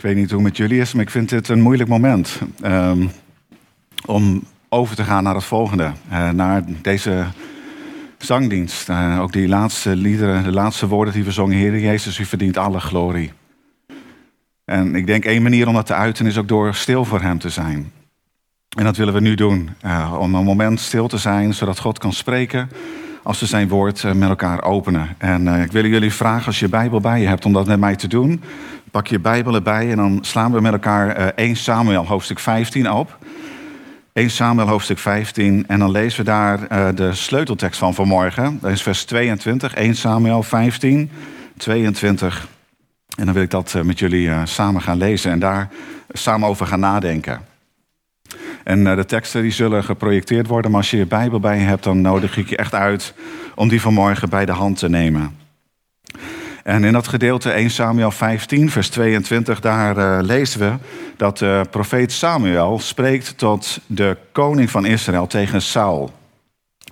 Ik weet niet hoe het met jullie is, maar ik vind dit een moeilijk moment. ehm, om over te gaan naar het volgende. eh, naar deze zangdienst. Eh, ook die laatste liederen, de laatste woorden die we zongen. Heer Jezus, u verdient alle glorie. En ik denk één manier om dat te uiten is ook door stil voor hem te zijn. En dat willen we nu doen. eh, om een moment stil te zijn, zodat God kan spreken als we zijn woord met elkaar openen. En ik wil jullie vragen, als je Bijbel bij je hebt, om dat met mij te doen. Pak je Bijbel erbij en dan slaan we met elkaar eh, 1 Samuel hoofdstuk 15 op. 1 Samuel hoofdstuk 15 en dan lezen we daar eh, de sleuteltekst van vanmorgen. Dat is vers 22, 1 Samuel 15, 22. En dan wil ik dat eh, met jullie eh, samen gaan lezen en daar samen over gaan nadenken. En eh, de teksten die zullen geprojecteerd worden, maar als je je Bijbel bij je hebt, dan nodig ik je echt uit om die vanmorgen bij de hand te nemen. En in dat gedeelte 1 Samuel 15, vers 22, daar eh, lezen we dat de profeet Samuel spreekt tot de koning van Israël tegen Saul.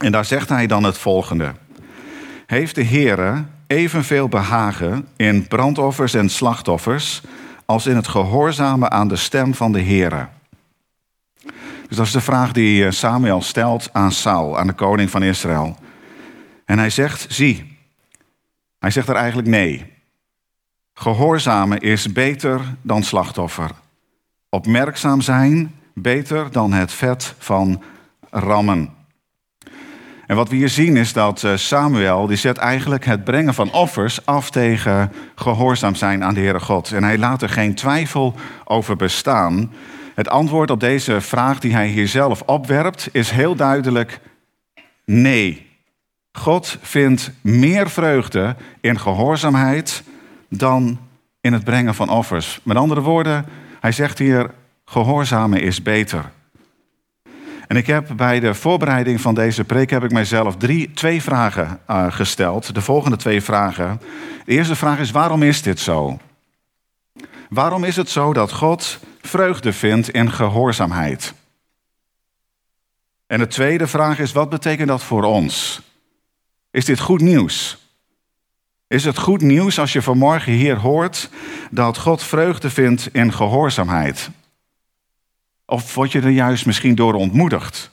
En daar zegt hij dan het volgende. Heeft de Heere evenveel behagen in brandoffers en slachtoffers als in het gehoorzamen aan de stem van de Heere? Dus dat is de vraag die eh, Samuel stelt aan Saul, aan de koning van Israël. En hij zegt, zie, hij zegt er eigenlijk nee. Gehoorzamen is beter dan slachtoffer. Opmerkzaam zijn beter dan het vet van rammen. En wat we hier zien is dat eh, Samuel, die zet eigenlijk het brengen van offers af tegen gehoorzaam zijn aan de Heere God. En hij laat er geen twijfel over bestaan. Het antwoord op deze vraag die hij hier zelf opwerpt is heel duidelijk nee. God vindt meer vreugde in gehoorzaamheid dan in het brengen van offers. Met andere woorden, hij zegt hier: gehoorzamen is beter. En ik heb bij de voorbereiding van deze preek heb ik mijzelf drie, twee vragen uh, gesteld. De volgende twee vragen. De eerste vraag is: waarom is dit zo? Waarom is het zo dat God vreugde vindt in gehoorzaamheid? En de tweede vraag is: wat betekent dat voor ons? Is dit goed nieuws? Is het goed nieuws als je vanmorgen hier hoort dat God vreugde vindt in gehoorzaamheid? Of word je er juist misschien door ontmoedigd?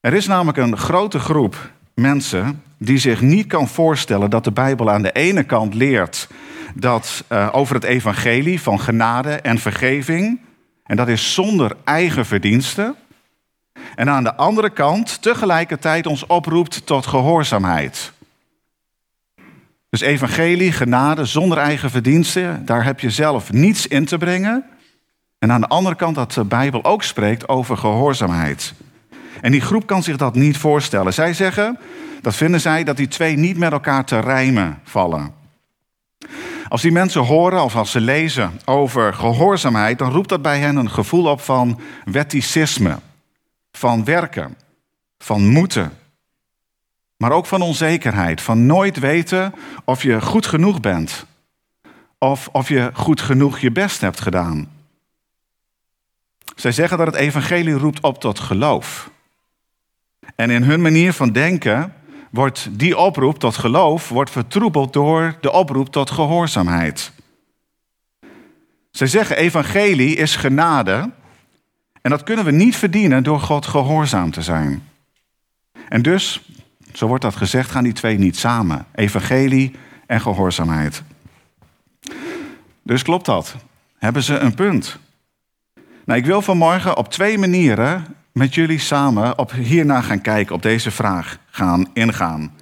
Er is namelijk een grote groep mensen die zich niet kan voorstellen dat de Bijbel aan de ene kant leert dat uh, over het evangelie van genade en vergeving, en dat is zonder eigen verdiensten, en aan de andere kant tegelijkertijd ons oproept tot gehoorzaamheid. Dus evangelie, genade, zonder eigen verdiensten, daar heb je zelf niets in te brengen. En aan de andere kant dat de Bijbel ook spreekt over gehoorzaamheid. En die groep kan zich dat niet voorstellen. Zij zeggen, dat vinden zij, dat die twee niet met elkaar te rijmen vallen. Als die mensen horen of als ze lezen over gehoorzaamheid, dan roept dat bij hen een gevoel op van wetticisme, van werken, van moeten. Maar ook van onzekerheid, van nooit weten of je goed genoeg bent. Of of je goed genoeg je best hebt gedaan. Zij zeggen dat het evangelie roept op tot geloof. En in hun manier van denken wordt die oproep tot geloof wordt vertroebeld door de oproep tot gehoorzaamheid. Zij zeggen evangelie is genade en dat kunnen we niet verdienen door God gehoorzaam te zijn. En dus, zo wordt dat gezegd, gaan die twee niet samen. Evangelie en gehoorzaamheid. Dus klopt dat? Hebben ze een punt? Nou, ik wil vanmorgen op twee manieren met jullie samen op hierna gaan kijken, op deze vraag gaan ingaan.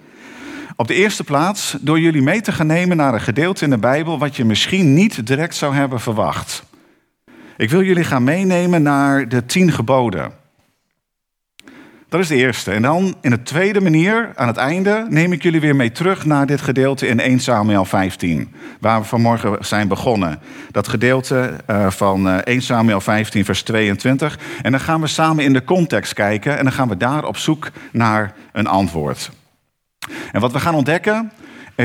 Op de eerste plaats door jullie mee te gaan nemen naar een gedeelte in de Bijbel wat je misschien niet direct zou hebben verwacht. Ik wil jullie gaan meenemen naar de tien geboden. Dat is de eerste. En dan in de tweede manier, aan het einde, neem ik jullie weer mee terug naar dit gedeelte in 1 Samuel 15, waar we vanmorgen zijn begonnen. Dat gedeelte van 1 Samuel 15, vers 22. En dan gaan we samen in de context kijken en dan gaan we daar op zoek naar een antwoord. En wat we gaan ontdekken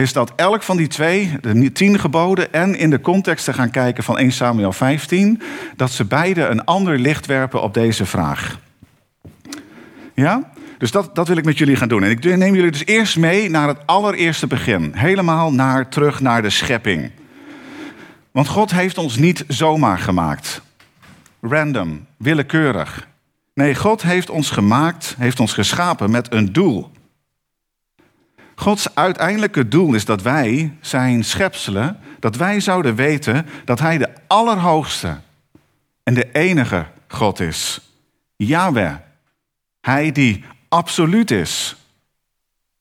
is dat elk van die twee, de tien geboden en in de context te gaan kijken van 1 Samuel 15, dat ze beide een ander licht werpen op deze vraag. Ja? Dus dat, dat wil ik met jullie gaan doen. En ik neem jullie dus eerst mee naar het allereerste begin. Helemaal naar, terug naar de schepping. Want God heeft ons niet zomaar gemaakt. Random, willekeurig. Nee, God heeft ons gemaakt, heeft ons geschapen met een doel. Gods uiteindelijke doel is dat wij, zijn schepselen, dat wij zouden weten dat Hij de allerhoogste en de enige God is. Yahweh. Hij die absoluut is.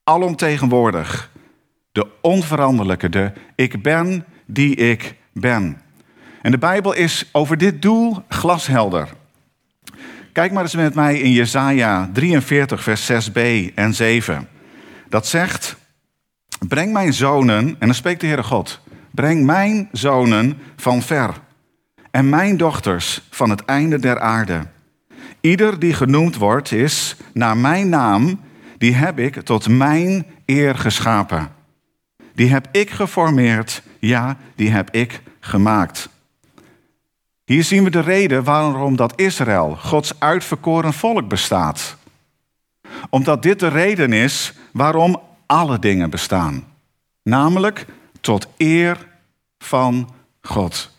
Alomtegenwoordig. De onveranderlijke, de ik ben die ik ben. En de Bijbel is over dit doel glashelder. Kijk maar eens met mij in Jesaja 43, vers 6b en 7. Dat zegt, breng mijn zonen, en dan spreekt de Heere God, breng mijn zonen van ver en mijn dochters van het einde der aarde. Ieder die genoemd wordt is naar mijn naam, die heb ik tot mijn eer geschapen. Die heb ik geformeerd, ja, die heb ik gemaakt. Hier zien we de reden waarom dat Israël, Gods uitverkoren volk, bestaat. Omdat dit de reden is waarom alle dingen bestaan. Namelijk tot eer van God.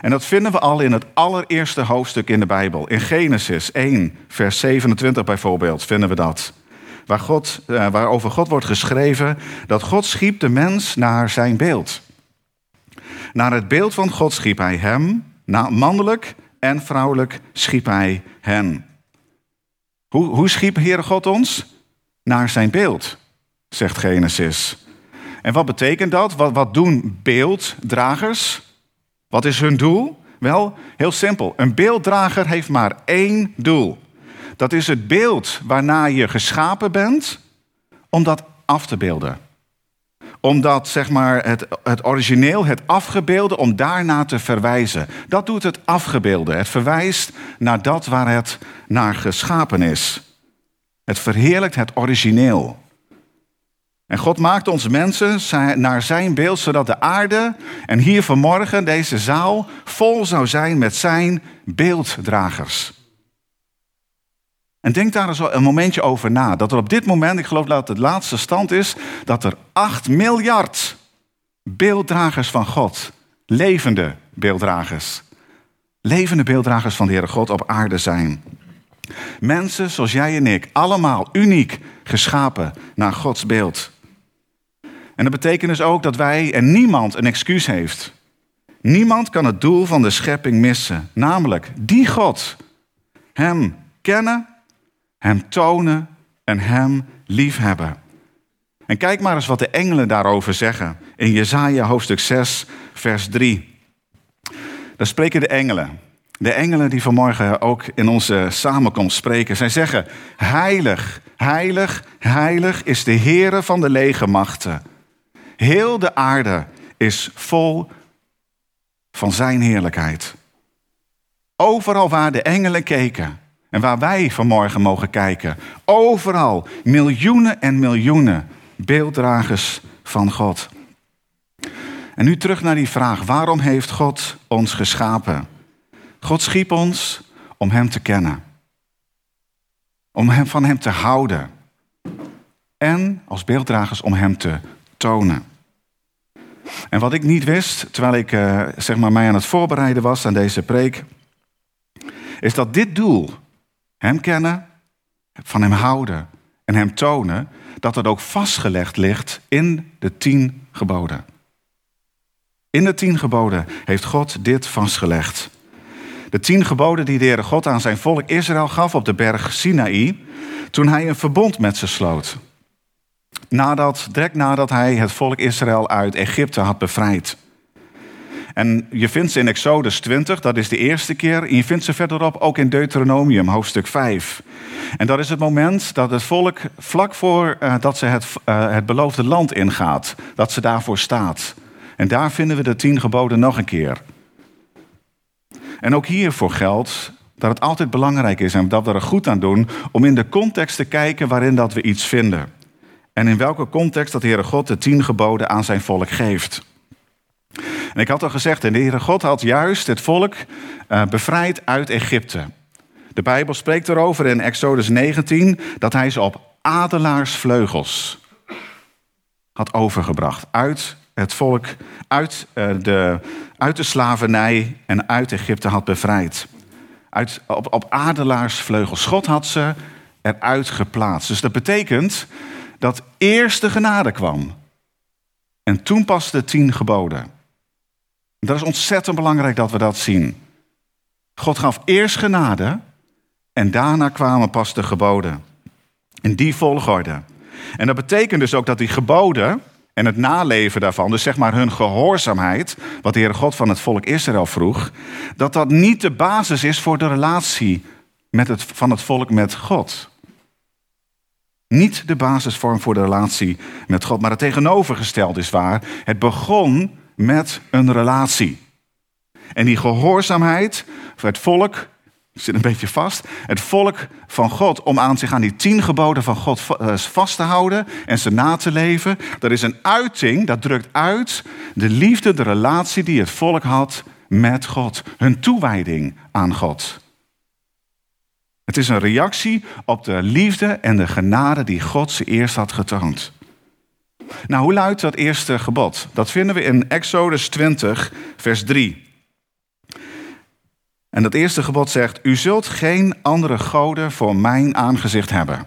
En dat vinden we al in het allereerste hoofdstuk in de Bijbel. In Genesis 1, vers 27 bijvoorbeeld, vinden we dat. Waar God, eh, waarover God wordt geschreven dat God schiep de mens naar zijn beeld. Naar het beeld van God schiep hij hem, mannelijk en vrouwelijk schiep hij hen. Hoe, hoe schiep Heere God ons? Naar zijn beeld, zegt Genesis. En wat betekent dat? Wat, wat doen beelddragers? Wat is hun doel? Wel, heel simpel. Een beelddrager heeft maar één doel. Dat is het beeld waarna je geschapen bent, om dat af te beelden. Om dat, zeg maar, het, het origineel, het afgebeelde, om daarna te verwijzen. Dat doet het afgebeelde. Het verwijst naar dat waar het naar geschapen is. Het verheerlijkt het origineel. En God maakt ons mensen naar zijn beeld, zodat de aarde en hier vanmorgen deze zaal vol zou zijn met zijn beelddragers. En denk daar eens een momentje over na. Dat er op dit moment, ik geloof dat het de laatste stand is, dat er 8 miljard beelddragers van God, levende beelddragers, levende beelddragers van de Heere God op aarde zijn. Mensen zoals jij en ik, allemaal uniek geschapen naar Gods beeld. En dat betekent dus ook dat wij en niemand een excuus heeft. Niemand kan het doel van de schepping missen, namelijk die God. Hem kennen, hem tonen en hem liefhebben. En kijk maar eens wat de engelen daarover zeggen in Jesaja hoofdstuk 6, vers 3. Daar spreken de engelen. De engelen die vanmorgen ook in onze samenkomst spreken. Zij zeggen, heilig, heilig, heilig is de Heere van de legermachten. Heel de aarde is vol van zijn heerlijkheid. Overal waar de engelen keken en waar wij vanmorgen mogen kijken, overal miljoenen en miljoenen beelddragers van God. En nu terug naar die vraag, waarom heeft God ons geschapen? God schiep ons om Hem te kennen, om hem, van Hem te houden en als beelddragers om Hem te tonen. En wat ik niet wist, terwijl ik uh, zeg maar mij aan het voorbereiden was aan deze preek, is dat dit doel, Hem kennen, van Hem houden en Hem tonen, dat het ook vastgelegd ligt in de tien geboden. In de tien geboden heeft God dit vastgelegd. De tien geboden die de Heere God aan zijn volk Israël gaf op de berg Sinaï, toen hij een verbond met ze sloot nadat, direct nadat hij het volk Israël uit Egypte had bevrijd. En je vindt ze in Exodus 20, dat is de eerste keer. En je vindt ze verderop ook in Deuteronomium, hoofdstuk 5. En dat is het moment dat het volk, vlak voor uh, dat ze het, uh, het beloofde land ingaat, dat ze daarvoor staat. En daar vinden we de tien geboden nog een keer. En ook hiervoor geldt dat het altijd belangrijk is en dat we er goed aan doen om in de context te kijken waarin dat we iets vinden en in welke context dat de Heere God de tien geboden aan zijn volk geeft. En ik had al gezegd, de Heere God had juist het volk uh, bevrijd uit Egypte. De Bijbel spreekt erover in Exodus 19 dat hij ze op adelaarsvleugels had overgebracht uit het volk uit, uh, de, uit de slavernij en uit Egypte had bevrijd. Uit, op, op adelaarsvleugels. God had ze eruit geplaatst. Dus dat betekent dat eerst de genade kwam. En toen pas de tien geboden. Dat is ontzettend belangrijk dat we dat zien. God gaf eerst genade en daarna kwamen pas de geboden. In die volgorde. En dat betekent dus ook dat die geboden en het naleven daarvan, dus zeg maar hun gehoorzaamheid, wat de Heere God van het volk Israël vroeg, dat dat niet de basis is voor de relatie met het, van het volk met God. Niet de basisvorm voor de relatie met God, maar het tegenovergestelde is waar. Het begon met een relatie. En die gehoorzaamheid het volk zit een beetje vast. Het volk van God om aan zich aan die tien geboden van God eh, vast te houden en ze na te leven. Dat is een uiting, dat drukt uit de liefde, de relatie die het volk had met God. Hun toewijding aan God. Het is een reactie op de liefde en de genade die God ze eerst had getoond. Nou, hoe luidt dat eerste gebod? Dat vinden we in Exodus 20, vers 3. En dat eerste gebod zegt: U zult geen andere goden voor mijn aangezicht hebben.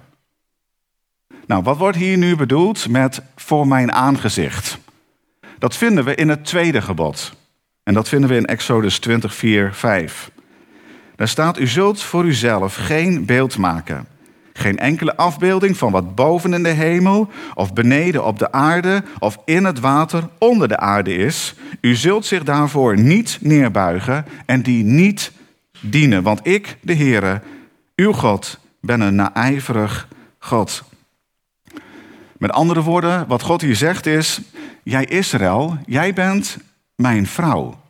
Nou, wat wordt hier nu bedoeld met voor mijn aangezicht? Dat vinden we in het tweede gebod. En dat vinden we in Exodus 20, 4, 5. Daar staat: U zult voor uzelf geen beeld maken. Geen enkele afbeelding van wat boven in de hemel, of beneden op de aarde, of in het water onder de aarde is. U zult zich daarvoor niet neerbuigen en die niet dienen. Want ik, de Heere, uw God, ben een naijverig God. Met andere woorden, wat God hier zegt is: Jij Israël, jij bent mijn vrouw.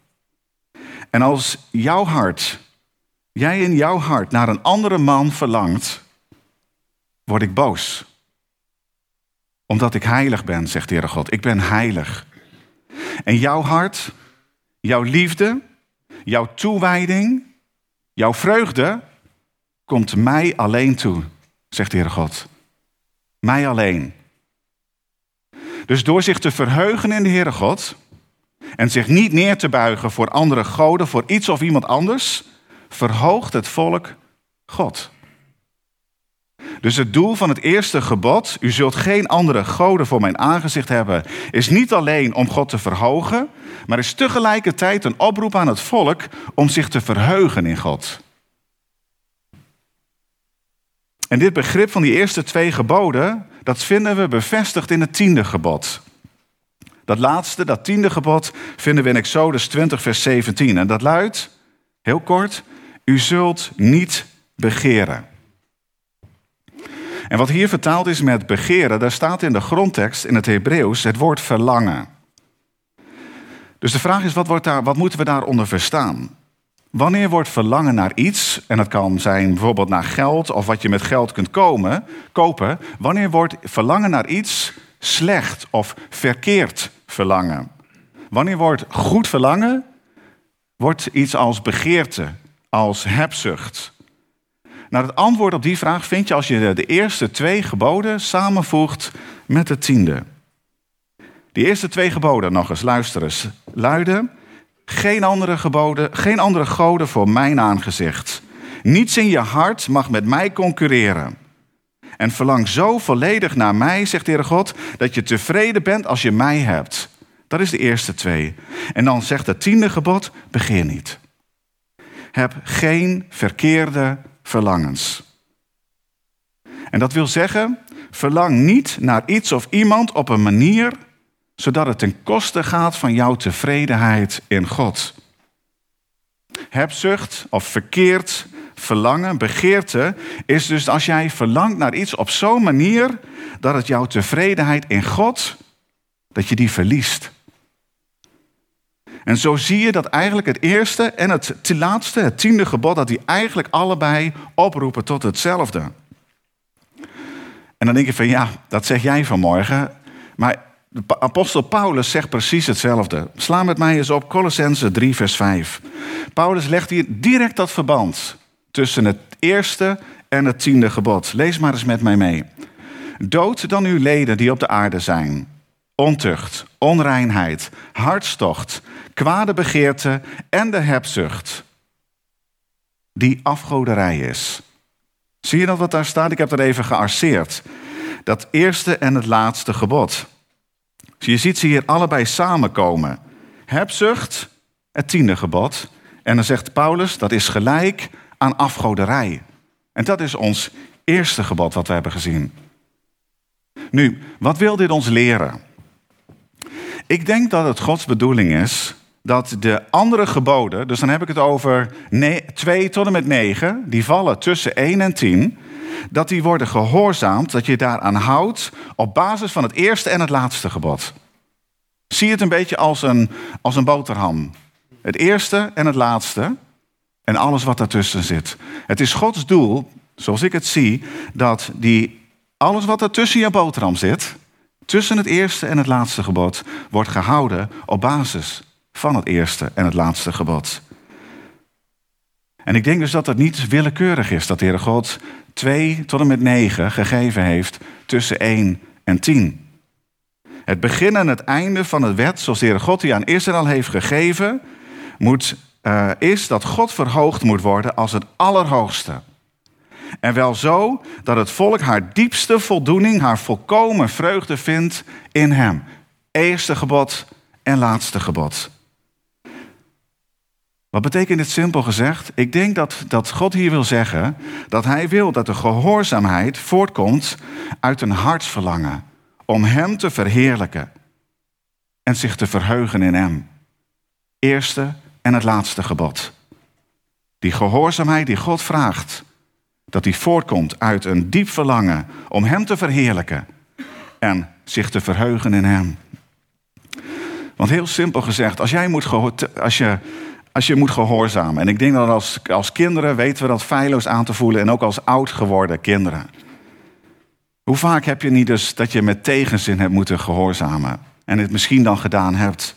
En als jouw hart, jij in jouw hart naar een andere man verlangt, word ik boos. Omdat ik heilig ben, zegt de Heere God. Ik ben heilig. En jouw hart, jouw liefde, jouw toewijding, jouw vreugde komt mij alleen toe, zegt de Heere God. Mij alleen. Dus door zich te verheugen in de Heere God en zich niet neer te buigen voor andere goden, voor iets of iemand anders, verhoogt het volk God. Dus het doel van het eerste gebod, u zult geen andere goden voor mijn aangezicht hebben, is niet alleen om God te verhogen, maar is tegelijkertijd een oproep aan het volk om zich te verheugen in God. En dit begrip van die eerste twee geboden, dat vinden we bevestigd in het tiende gebod. Dat laatste, dat tiende gebod, vinden we in Exodus 20, vers 17. En dat luidt, heel kort, u zult niet begeren. En wat hier vertaald is met begeren, daar staat in de grondtekst in het Hebreeuws het woord verlangen. Dus de vraag is, wat, wordt daar, wat moeten we daaronder verstaan? Wanneer wordt verlangen naar iets, en dat kan zijn bijvoorbeeld naar geld of wat je met geld kunt komen, kopen, wanneer wordt verlangen naar iets slecht of verkeerd verlangen? Wanneer wordt goed verlangen, wordt iets als begeerte, als hebzucht, nou, het antwoord op die vraag vind je als je de eerste twee geboden samenvoegt met de tiende. Die eerste twee geboden, nog eens, luister eens, luiden: geen andere geboden, geen andere goden voor mijn aangezicht. Niets in je hart mag met mij concurreren. En verlang zo volledig naar mij, zegt de Heere God, dat je tevreden bent als je mij hebt. Dat is de eerste twee. En dan zegt het tiende gebod: begin niet. Heb geen verkeerde verlangens. En dat wil zeggen, verlang niet naar iets of iemand op een manier zodat het ten koste gaat van jouw tevredenheid in God. Hebzucht of verkeerd verlangen, begeerte, is dus als jij verlangt naar iets op zo'n manier dat het jouw tevredenheid in God, dat je die verliest. En zo zie je dat eigenlijk het eerste en het laatste, het tiende gebod, dat die eigenlijk allebei oproepen tot hetzelfde. En dan denk je van ja, dat zeg jij vanmorgen. Maar de apostel Paulus zegt precies hetzelfde. Sla met mij eens op Colossense 3, vers 5. Paulus legt hier direct dat verband tussen het eerste en het tiende gebod. Lees maar eens met mij mee. Dood dan uw leden die op de aarde zijn ontucht, onreinheid, hartstocht, kwade begeerte en de hebzucht. Die afgoderij is. Zie je dat wat daar staat? Ik heb dat even gearseerd. Dat eerste en het laatste gebod. je ziet ze hier allebei samenkomen. Hebzucht, het tiende gebod. En dan zegt Paulus, dat is gelijk aan afgoderij. En dat is ons eerste gebod wat we hebben gezien. Nu, wat wil dit ons leren? Ik denk dat het Gods bedoeling is dat de andere geboden, dus dan heb ik het over 2 tot en met 9, die vallen tussen 1 en 10, dat die worden gehoorzaamd, dat je daaraan houdt op basis van het eerste en het laatste gebod. Zie het een beetje als een, als een boterham. Het eerste en het laatste en alles wat daartussen zit. Het is Gods doel, zoals ik het zie, dat die, alles wat er je boterham zit, tussen het eerste en het laatste gebod, wordt gehouden op basis van het eerste en het laatste gebod. En ik denk dus dat het niet willekeurig is dat de Heere God 2 tot en met 9 gegeven heeft tussen 1 en 10. Het begin en het einde van het wet, zoals de Heere God die aan Israël heeft gegeven, moet, uh, is dat God verhoogd moet worden als het Allerhoogste. En wel zo dat het volk haar diepste voldoening, haar volkomen vreugde vindt in Hem. Eerste gebod en laatste gebod. Wat betekent dit simpel gezegd? Ik denk dat, dat God hier wil zeggen dat Hij wil dat de gehoorzaamheid voortkomt uit een hartsverlangen om Hem te verheerlijken en zich te verheugen in Hem. Eerste en het laatste gebod. Die gehoorzaamheid die God vraagt, dat die voortkomt uit een diep verlangen om Hem te verheerlijken en zich te verheugen in Hem. Want heel simpel gezegd, als, jij moet als, je, als je moet gehoorzamen, en ik denk dat als, als kinderen weten we dat feilloos aan te voelen en ook als oud geworden kinderen. Hoe vaak heb je niet dus dat je met tegenzin hebt moeten gehoorzamen en het misschien dan gedaan hebt?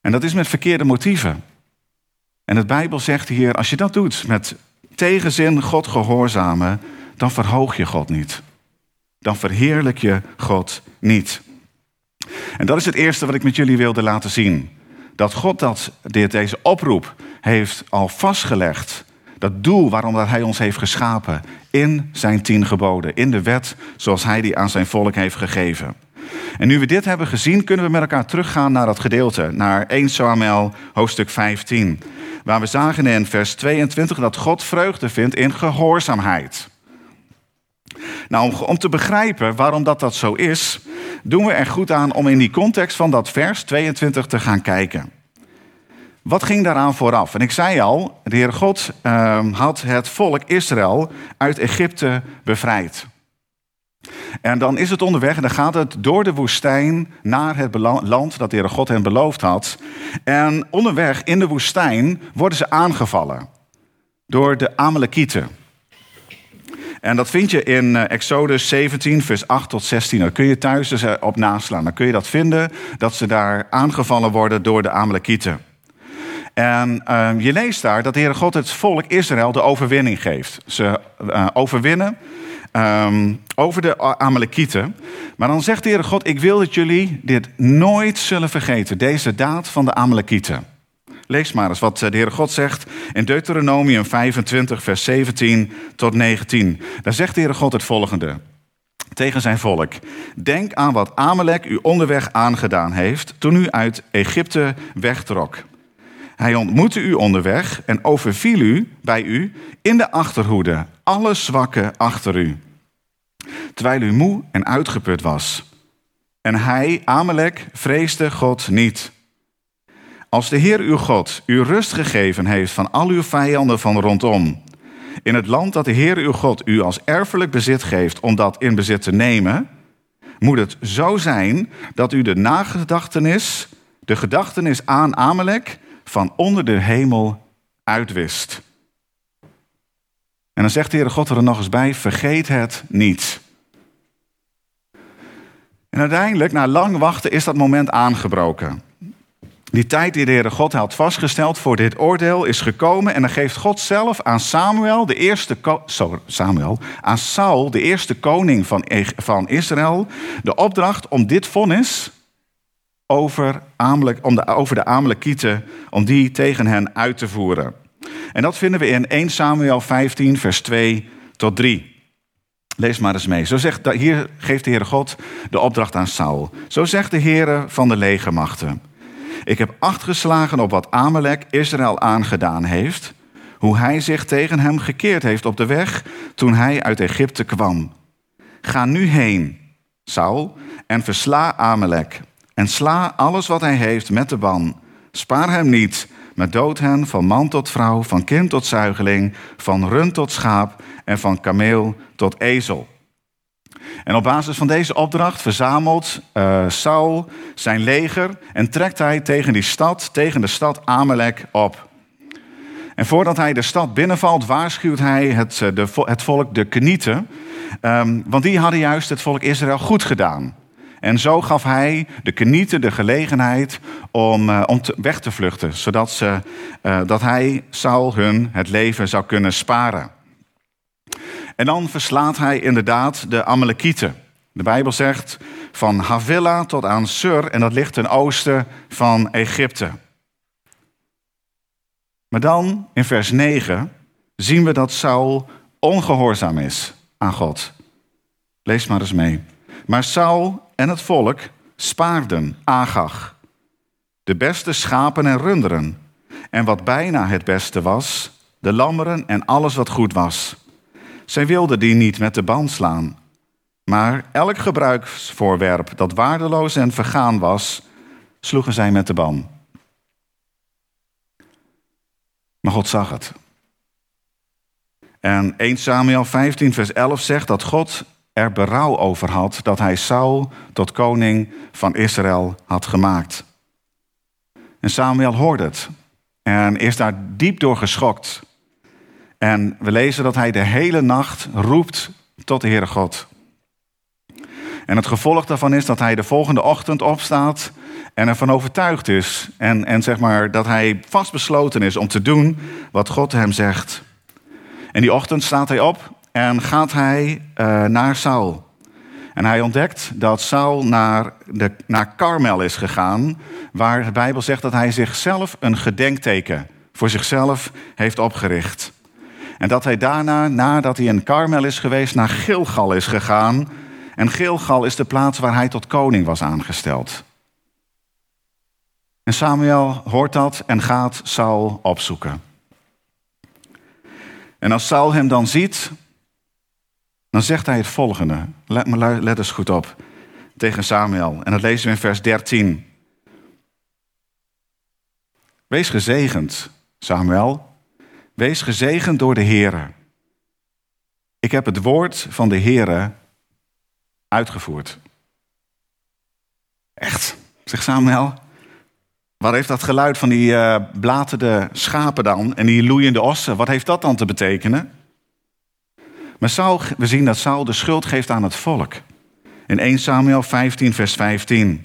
En dat is met verkeerde motieven. En het Bijbel zegt hier, als je dat doet met tegenzin God gehoorzamen, dan verhoog je God niet. Dan verheerlijk je God niet. En dat is het eerste wat ik met jullie wilde laten zien. Dat God dat, deze oproep heeft al vastgelegd. Dat doel waarom dat hij ons heeft geschapen. In zijn tien geboden. In de wet zoals hij die aan zijn volk heeft gegeven. En nu we dit hebben gezien, kunnen we met elkaar teruggaan naar dat gedeelte. Naar 1 Samuel hoofdstuk 15. Waar we zagen in vers 22 dat God vreugde vindt in gehoorzaamheid. Nou, om, om te begrijpen waarom dat, dat zo is, doen we er goed aan om in die context van dat vers 22 te gaan kijken. Wat ging daaraan vooraf? En ik zei al, de Heer God uh, had het volk Israël uit Egypte bevrijd. En dan is het onderweg en dan gaat het door de woestijn naar het land dat de Heere God hen beloofd had. En onderweg in de woestijn worden ze aangevallen door de Amalekieten. En dat vind je in eh, Exodus 17, vers 8 tot 16. Daar kun je thuis dus op naslaan. Dan kun je dat vinden, dat ze daar aangevallen worden door de Amalekieten. En uh, je leest daar dat de Heere God het volk Israël de overwinning geeft. Ze uh, overwinnen um, over de Amalekieten. Maar dan zegt de Heere God, ik wil dat jullie dit nooit zullen vergeten, deze daad van de Amalekieten. Lees maar eens wat de Heere God zegt in Deuteronomium 25, vers 17 tot 19. Daar zegt de Heere God het volgende tegen zijn volk. Denk aan wat Amalek u onderweg aangedaan heeft toen u uit Egypte wegtrok. Hij ontmoette u onderweg en overviel u bij u in de achterhoede, alle zwakken achter u terwijl u moe en uitgeput was. En hij, Amalek, vreesde God niet. Als de Heer uw God u rust gegeven heeft van al uw vijanden van rondom, in het land dat de Heer uw God u als erfelijk bezit geeft om dat in bezit te nemen, moet het zo zijn dat u de nagedachtenis, de gedachtenis aan Amalek, van onder de hemel uitwist. En dan zegt de Heere God er nog eens bij: vergeet het niet. En uiteindelijk, na lang wachten, is dat moment aangebroken. Die tijd die de Heere God had vastgesteld voor dit oordeel is gekomen. En dan geeft God zelf aan Samuel, de eerste Samuel, aan Saul, de eerste koning van, van Israël, de opdracht om dit vonnis over, om de, over de Amalekieten, om die tegen hen uit te voeren. En dat vinden we in 1 Samuel 15, vers 2 tot 3. Lees maar eens mee. Zo zegt, hier geeft de Heere God de opdracht aan Saul. Zo zegt de Heere van de legermachten. Ik heb acht geslagen op wat Amalek Israël aangedaan heeft. Hoe hij zich tegen hem gekeerd heeft op de weg toen hij uit Egypte kwam. Ga nu heen, Saul, en versla Amalek. En sla alles wat hij heeft met de ban. Spaar hem niet, maar dood hen van man tot vrouw, van kind tot zuigeling, van rund tot schaap en van kameel tot ezel. En op basis van deze opdracht verzamelt uh, Saul zijn leger en trekt hij tegen die stad, tegen de stad Amalek op. En voordat hij de stad binnenvalt, waarschuwt hij het, eh, de, het volk de Kenieten, um, want die hadden juist het volk Israël goed gedaan. En zo gaf hij de Kenieten de gelegenheid om, uh, om weg te vluchten, zodat ze, uh, dat hij Saul hun het leven zou kunnen sparen. En dan verslaat hij inderdaad de Amalekieten. De Bijbel zegt van Havilla tot aan Sur, en dat ligt ten oosten van Egypte. Maar dan in vers 9 zien we dat Saul ongehoorzaam is aan God. Lees maar eens mee. Maar Saul en het volk spaarden Agag, de beste schapen en runderen, en wat bijna het beste was, de lammeren en alles wat goed was. Zij wilden die niet met de band slaan. Maar elk gebruiksvoorwerp dat waardeloos en vergaan was, sloegen zij met de ban. Maar God zag het. En 1 Samuel 15, vers 11 zegt dat God er berouw over had dat hij Saul tot koning van Israël had gemaakt. En Samuel hoorde het en is daar diep door geschokt. En we lezen dat hij de hele nacht roept tot de Heere God. En het gevolg daarvan is dat hij de volgende ochtend opstaat en ervan overtuigd is. En, en zeg maar dat hij vastbesloten is om te doen wat God hem zegt. En die ochtend staat hij op en gaat hij uh, naar Saul. En hij ontdekt dat Saul naar, de, naar Karmel is gegaan, waar de Bijbel zegt dat hij zichzelf een gedenkteken voor zichzelf heeft opgericht. En dat hij daarna, nadat hij in Karmel is geweest, naar Gilgal is gegaan. En Gilgal is de plaats waar hij tot koning was aangesteld. En Samuel hoort dat en gaat Saul opzoeken. En als Saul hem dan ziet, dan zegt hij het volgende. Let, let eens goed op tegen Samuel. En dat lezen we in vers 13. Wees gezegend, Samuel, Wees gezegend door de Heere. Ik heb het woord van de Heere uitgevoerd. Echt, zegt Samuel. Wat heeft dat geluid van die uh, blaterde schapen dan en die loeiende ossen, wat heeft dat dan te betekenen? Maar Saul, we zien dat Saul de schuld geeft aan het volk. In 1 Samuel 15, vers 15.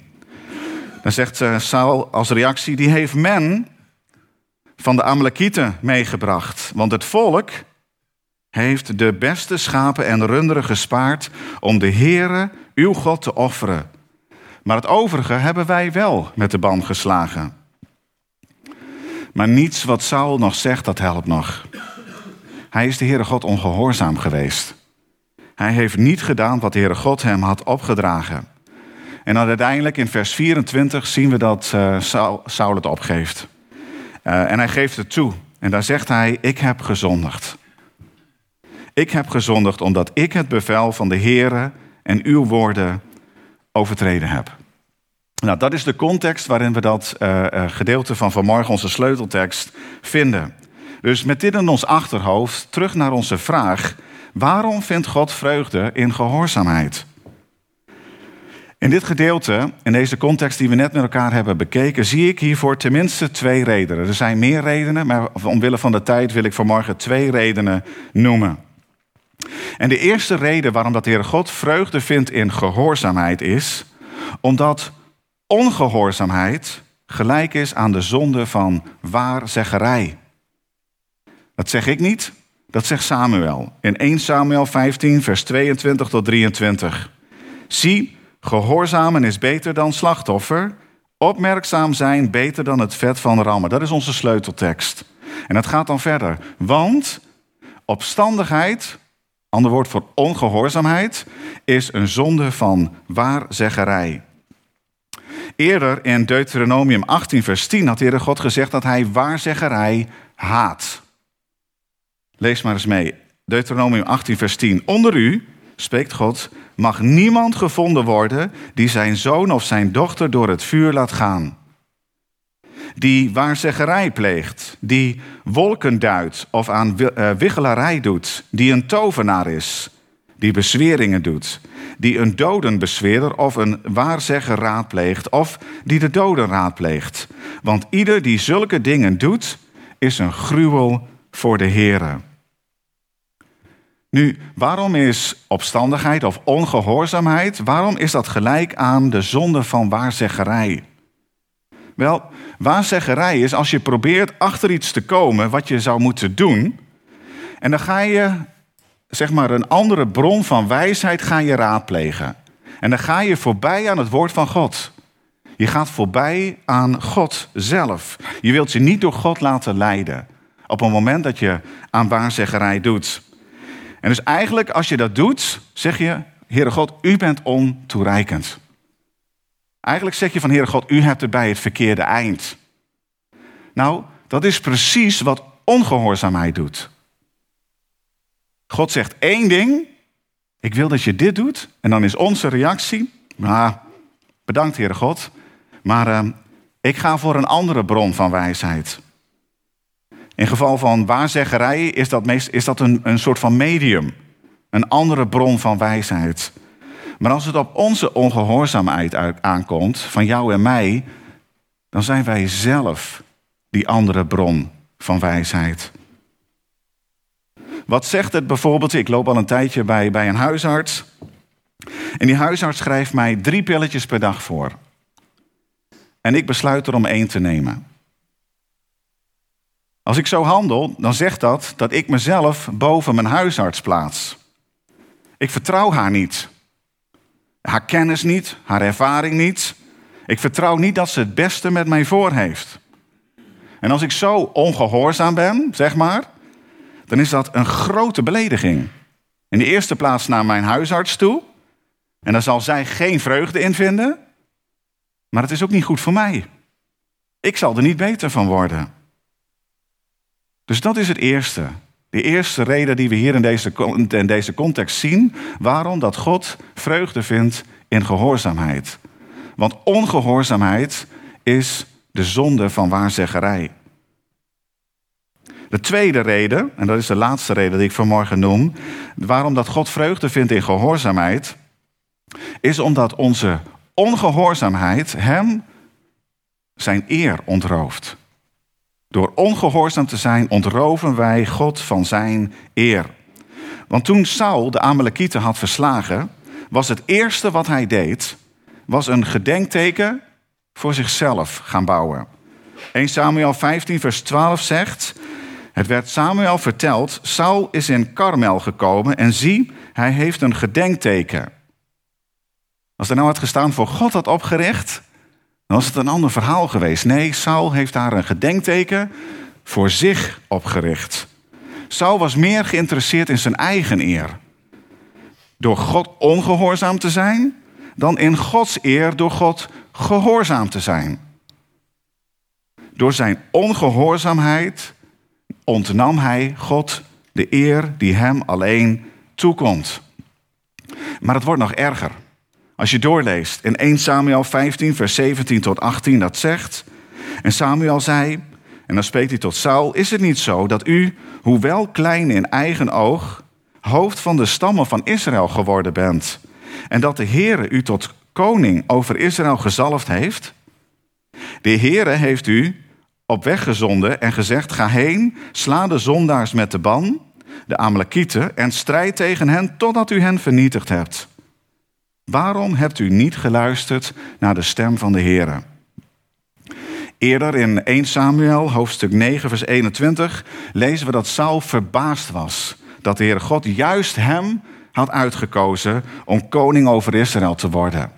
Dan zegt uh, Saul als reactie, die heeft men van de Amalekieten meegebracht. Want het volk heeft de beste schapen en runderen gespaard om de Heere, uw God, te offeren. Maar het overige hebben wij wel met de ban geslagen. Maar niets wat Saul nog zegt, dat helpt nog. Hij is de Heere God ongehoorzaam geweest. Hij heeft niet gedaan wat de Heere God hem had opgedragen. En dan uiteindelijk in vers 24 zien we dat uh, Saul het opgeeft. Uh, en hij geeft het toe. En daar zegt hij: Ik heb gezondigd. Ik heb gezondigd omdat ik het bevel van de Heere en uw woorden overtreden heb. Nou, dat is de context waarin we dat uh, gedeelte van vanmorgen, onze sleuteltekst, vinden. Dus met dit in ons achterhoofd, terug naar onze vraag: waarom vindt God vreugde in gehoorzaamheid? In dit gedeelte, in deze context die we net met elkaar hebben bekeken, zie ik hiervoor tenminste twee redenen. Er zijn meer redenen, maar omwille van de tijd wil ik vanmorgen twee redenen noemen. En de eerste reden waarom dat de Heer God vreugde vindt in gehoorzaamheid is, omdat ongehoorzaamheid gelijk is aan de zonde van waarzeggerij. Dat zeg ik niet, dat zegt Samuel in 1 Samuel 15, vers 22 tot 23. Zie, gehoorzamen is beter dan slachtoffer, opmerkzaam zijn beter dan het vet van rammen. Dat is onze sleuteltekst. En het gaat dan verder. Want opstandigheid, ander woord voor ongehoorzaamheid, is een zonde van waarzeggerij. Eerder in Deuteronomium 18, vers 10 had de God gezegd dat hij waarzeggerij haat. Lees maar eens mee. Deuteronomium 18, vers 10. Onder u, spreekt God, mag niemand gevonden worden die zijn zoon of zijn dochter door het vuur laat gaan. Die waarzeggerij pleegt, die wolken duidt of aan eh, wiggelarij doet, die een tovenaar is, die bezweringen doet, die een dodenbezweerder of een waarzegger raadpleegt of die de doden raadpleegt. Want ieder die zulke dingen doet, is een gruwel voor de Here. Nu, waarom is opstandigheid of ongehoorzaamheid, waarom is dat gelijk aan de zonde van waarzeggerij? Wel, waarzeggerij is als je probeert achter iets te komen wat je zou moeten doen. En dan ga je, zeg maar, een andere bron van wijsheid ga je raadplegen. En dan ga je voorbij aan het woord van God. Je gaat voorbij aan God zelf. Je wilt je niet door God laten leiden. Op het moment dat je aan waarzeggerij doet. En dus eigenlijk, als je dat doet, zeg je: Heere God, u bent ontoereikend. Eigenlijk zeg je van Heere God, u hebt bij het verkeerde eind. Nou, dat is precies wat ongehoorzaamheid doet. God zegt één ding, ik wil dat je dit doet. En dan is onze reactie, nou, bedankt Heere God, maar uh, ik ga voor een andere bron van wijsheid. In geval van waarzeggerij is dat, is dat een, een soort van medium. Een andere bron van wijsheid. Maar als het op onze ongehoorzaamheid aankomt, van jou en mij, dan zijn wij zelf die andere bron van wijsheid. Wat zegt het bijvoorbeeld? Ik loop al een tijdje bij, bij een huisarts. En die huisarts schrijft mij drie pilletjes per dag voor. En ik besluit er om één te nemen. Als ik zo handel, dan zegt dat dat ik mezelf boven mijn huisarts plaats. Ik vertrouw haar niet. Haar kennis niet, haar ervaring niet. Ik vertrouw niet dat ze het beste met mij voor heeft. En als ik zo ongehoorzaam ben, zeg maar, dan is dat een grote belediging. In de eerste plaats naar mijn huisarts toe. En daar zal zij geen vreugde in vinden. Maar het is ook niet goed voor mij. Ik zal er niet beter van worden. Dus dat is het eerste. De eerste reden die we hier in deze, deze context zien, waarom dat God vreugde vindt in gehoorzaamheid. Want ongehoorzaamheid is de zonde van waarzeggerij. De tweede reden, en dat is de laatste reden die ik vanmorgen noem, waarom dat God vreugde vindt in gehoorzaamheid, is omdat onze ongehoorzaamheid hem zijn eer ontrooft. Door ongehoorzaam te zijn ontroven wij God van zijn eer. Want toen Saul de Amalekieten had verslagen, was het eerste wat hij deed, was een gedenkteken voor zichzelf gaan bouwen. 1 Samuel 15 vers 12 zegt, het werd Samuel verteld, Saul is in Karmel gekomen en zie, hij heeft een gedenkteken. Als er nou had gestaan voor God had opgericht, dan was het een ander verhaal geweest. Nee, Saul heeft daar een gedenkteken voor zich opgericht. Saul was meer geïnteresseerd in zijn eigen eer. Door God ongehoorzaam te zijn, dan in Gods eer door God gehoorzaam te zijn. Door zijn ongehoorzaamheid ontnam hij God de eer die hem alleen toekomt. Maar het wordt nog erger. Als je doorleest in 1 Samuel 15, vers 17 tot 18, dat zegt. En Samuel zei, en dan spreekt hij tot Saul: Is het niet zo dat u, hoewel klein in eigen oog, hoofd van de stammen van Israël geworden bent? En dat de Heere u tot koning over Israël gezalfd heeft? De Heere heeft u op weg gezonden en gezegd: Ga heen, sla de zondaars met de ban, de Amalekieten, en strijd tegen hen totdat u hen vernietigd hebt. Waarom hebt u niet geluisterd naar de stem van de Heer? Eerder in 1 Samuel, hoofdstuk 9, vers 21, lezen we dat Saul verbaasd was dat de Heere God juist hem had uitgekozen om koning over Israël te worden.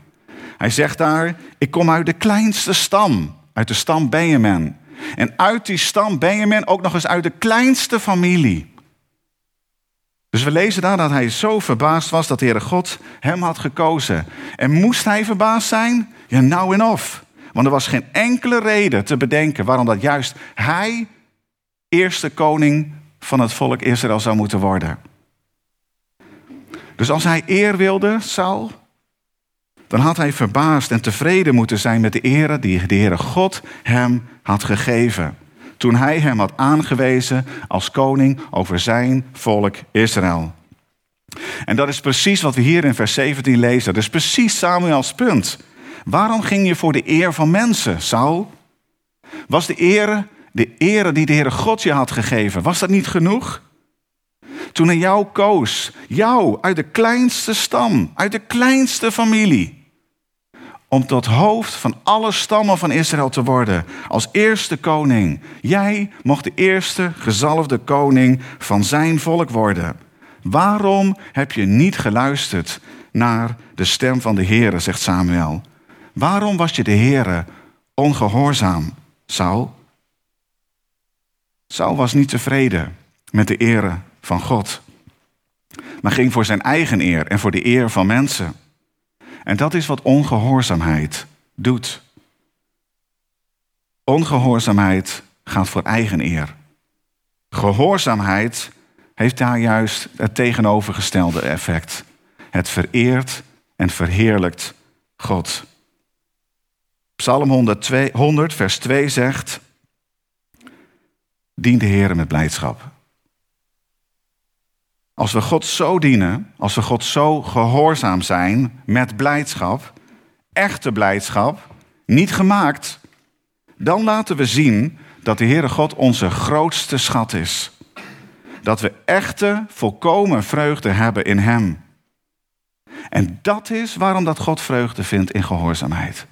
Hij zegt daar: Ik kom uit de kleinste stam, uit de stam Benjamin. En uit die stam Benjamin ook nog eens uit de kleinste familie. Dus we lezen daar dat hij zo verbaasd was dat de Heere God hem had gekozen. En moest hij verbaasd zijn? Ja, nou en of. Want er was geen enkele reden te bedenken waarom dat juist hij eerste koning van het volk Israël zou moeten worden. Dus als hij eer wilde, Saul, dan had hij verbaasd en tevreden moeten zijn met de ere die de Heere God hem had gegeven. Toen hij hem had aangewezen als koning over zijn volk Israël. En dat is precies wat we hier in vers 17 lezen. Dat is precies Samuels punt. Waarom ging je voor de eer van mensen, Saul? Was de ere, de ere die de Heere God je had gegeven, was dat niet genoeg? Toen hij jou koos, jou uit de kleinste stam, uit de kleinste familie, om tot hoofd van alle stammen van Israël te worden, als eerste koning. Jij mocht de eerste gezalfde koning van zijn volk worden. Waarom heb je niet geluisterd naar de stem van de Heere, zegt Samuel. Waarom was je de Heere ongehoorzaam, Saul? Saul was niet tevreden met de ere van God, maar ging voor zijn eigen eer en voor de eer van mensen. En dat is wat ongehoorzaamheid doet. Ongehoorzaamheid gaat voor eigen eer. Gehoorzaamheid heeft daar juist het tegenovergestelde effect. Het vereert en verheerlijkt God. Psalm 102, 100, vers 2 zegt: Dien de Heer met blijdschap. Als we God zo dienen, als we God zo gehoorzaam zijn met blijdschap, echte blijdschap, niet gemaakt, dan laten we zien dat de Heere God onze grootste schat is. Dat we echte, volkomen vreugde hebben in Hem. En dat is waarom dat God vreugde vindt in gehoorzaamheid.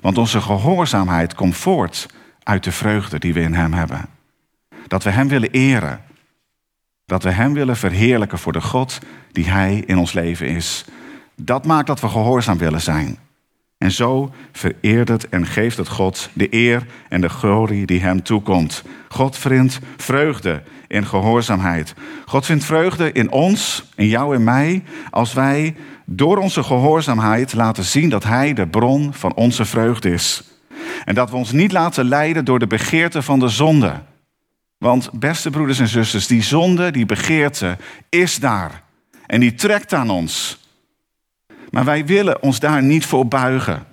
Want onze gehoorzaamheid komt voort uit de vreugde die we in Hem hebben. Dat we Hem willen eren. Dat we Hem willen verheerlijken voor de God die Hij in ons leven is. Dat maakt dat we gehoorzaam willen zijn. En zo vereert het en geeft het God de eer en de glorie die Hem toekomt. God vindt vreugde in gehoorzaamheid. God vindt vreugde in ons, in jou en mij, als wij door onze gehoorzaamheid laten zien dat Hij de bron van onze vreugde is. En dat we ons niet laten leiden door de begeerte van de zonde. Want beste broeders en zusters, die zonde, die begeerte is daar. En die trekt aan ons. Maar wij willen ons daar niet voor buigen.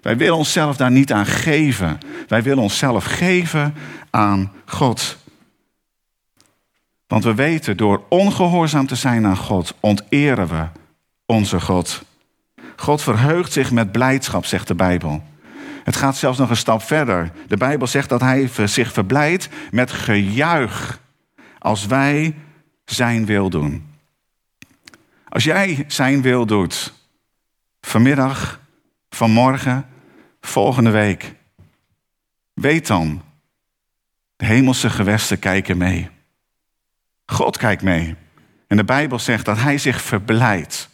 Wij willen onszelf daar niet aan geven. Wij willen onszelf geven aan God. Want we weten, door ongehoorzaam te zijn aan God, onteren we onze God. God verheugt zich met blijdschap, zegt de Bijbel. Het gaat zelfs nog een stap verder. De Bijbel zegt dat hij zich verblijdt met gejuich als wij zijn wil doen. Als jij zijn wil doet, vanmiddag, vanmorgen, volgende week, weet dan, de hemelse gewesten kijken mee. God kijkt mee. En de Bijbel zegt dat hij zich verblijdt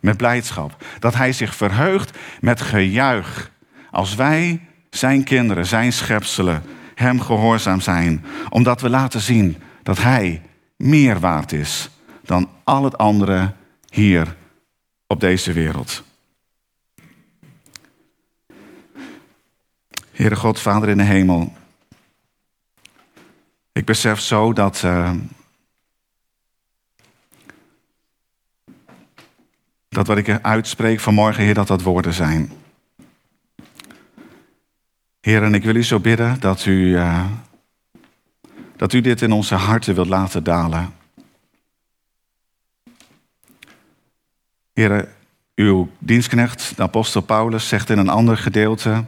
met blijdschap. Dat hij zich verheugt met gejuich. Als wij, zijn kinderen, zijn schepselen, hem gehoorzaam zijn. Omdat we laten zien dat hij meer waard is dan al het andere hier op deze wereld. Heere God, Vader in de hemel. Ik besef zo dat. Uh, dat wat ik uitspreek vanmorgen, Heer, dat dat woorden zijn. Heer, en ik wil u zo bidden dat u, uh, dat u dit in onze harten wilt laten dalen. Heer, uw dienstknecht, de apostel Paulus, zegt in een ander gedeelte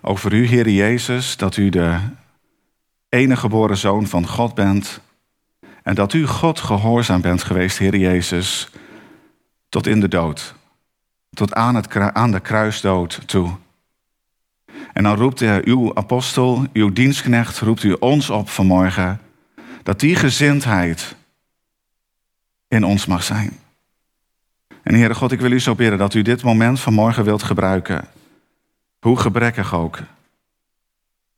over u, Heer Jezus, dat u de enige geboren zoon van God bent en dat u God gehoorzaam bent geweest, Heer Jezus, tot in de dood, tot aan, het, aan de kruisdood toe. En dan roept uw apostel, uw dienstknecht, roept u ons op vanmorgen dat die gezindheid in ons mag zijn. En Heere God, ik wil u zo bidden dat u dit moment vanmorgen wilt gebruiken. Hoe gebrekkig ook.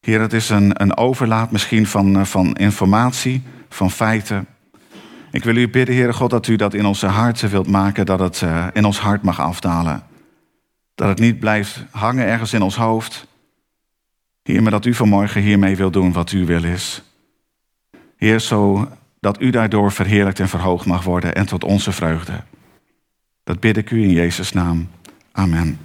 Heer, het is een, een overlaat misschien van, eh, van informatie, van feiten. Ik wil u bidden, Heere God, dat u dat in onze harten wilt maken, dat het uh, in ons hart mag afdalen. Dat het niet blijft hangen ergens in ons hoofd. Heer, maar dat u vanmorgen hiermee wilt doen wat uw wil is. Heer, zo dat u daardoor verheerlijkt en verhoogd mag worden en tot onze vreugde. Dat bid ik u in Jezus' naam. Amen.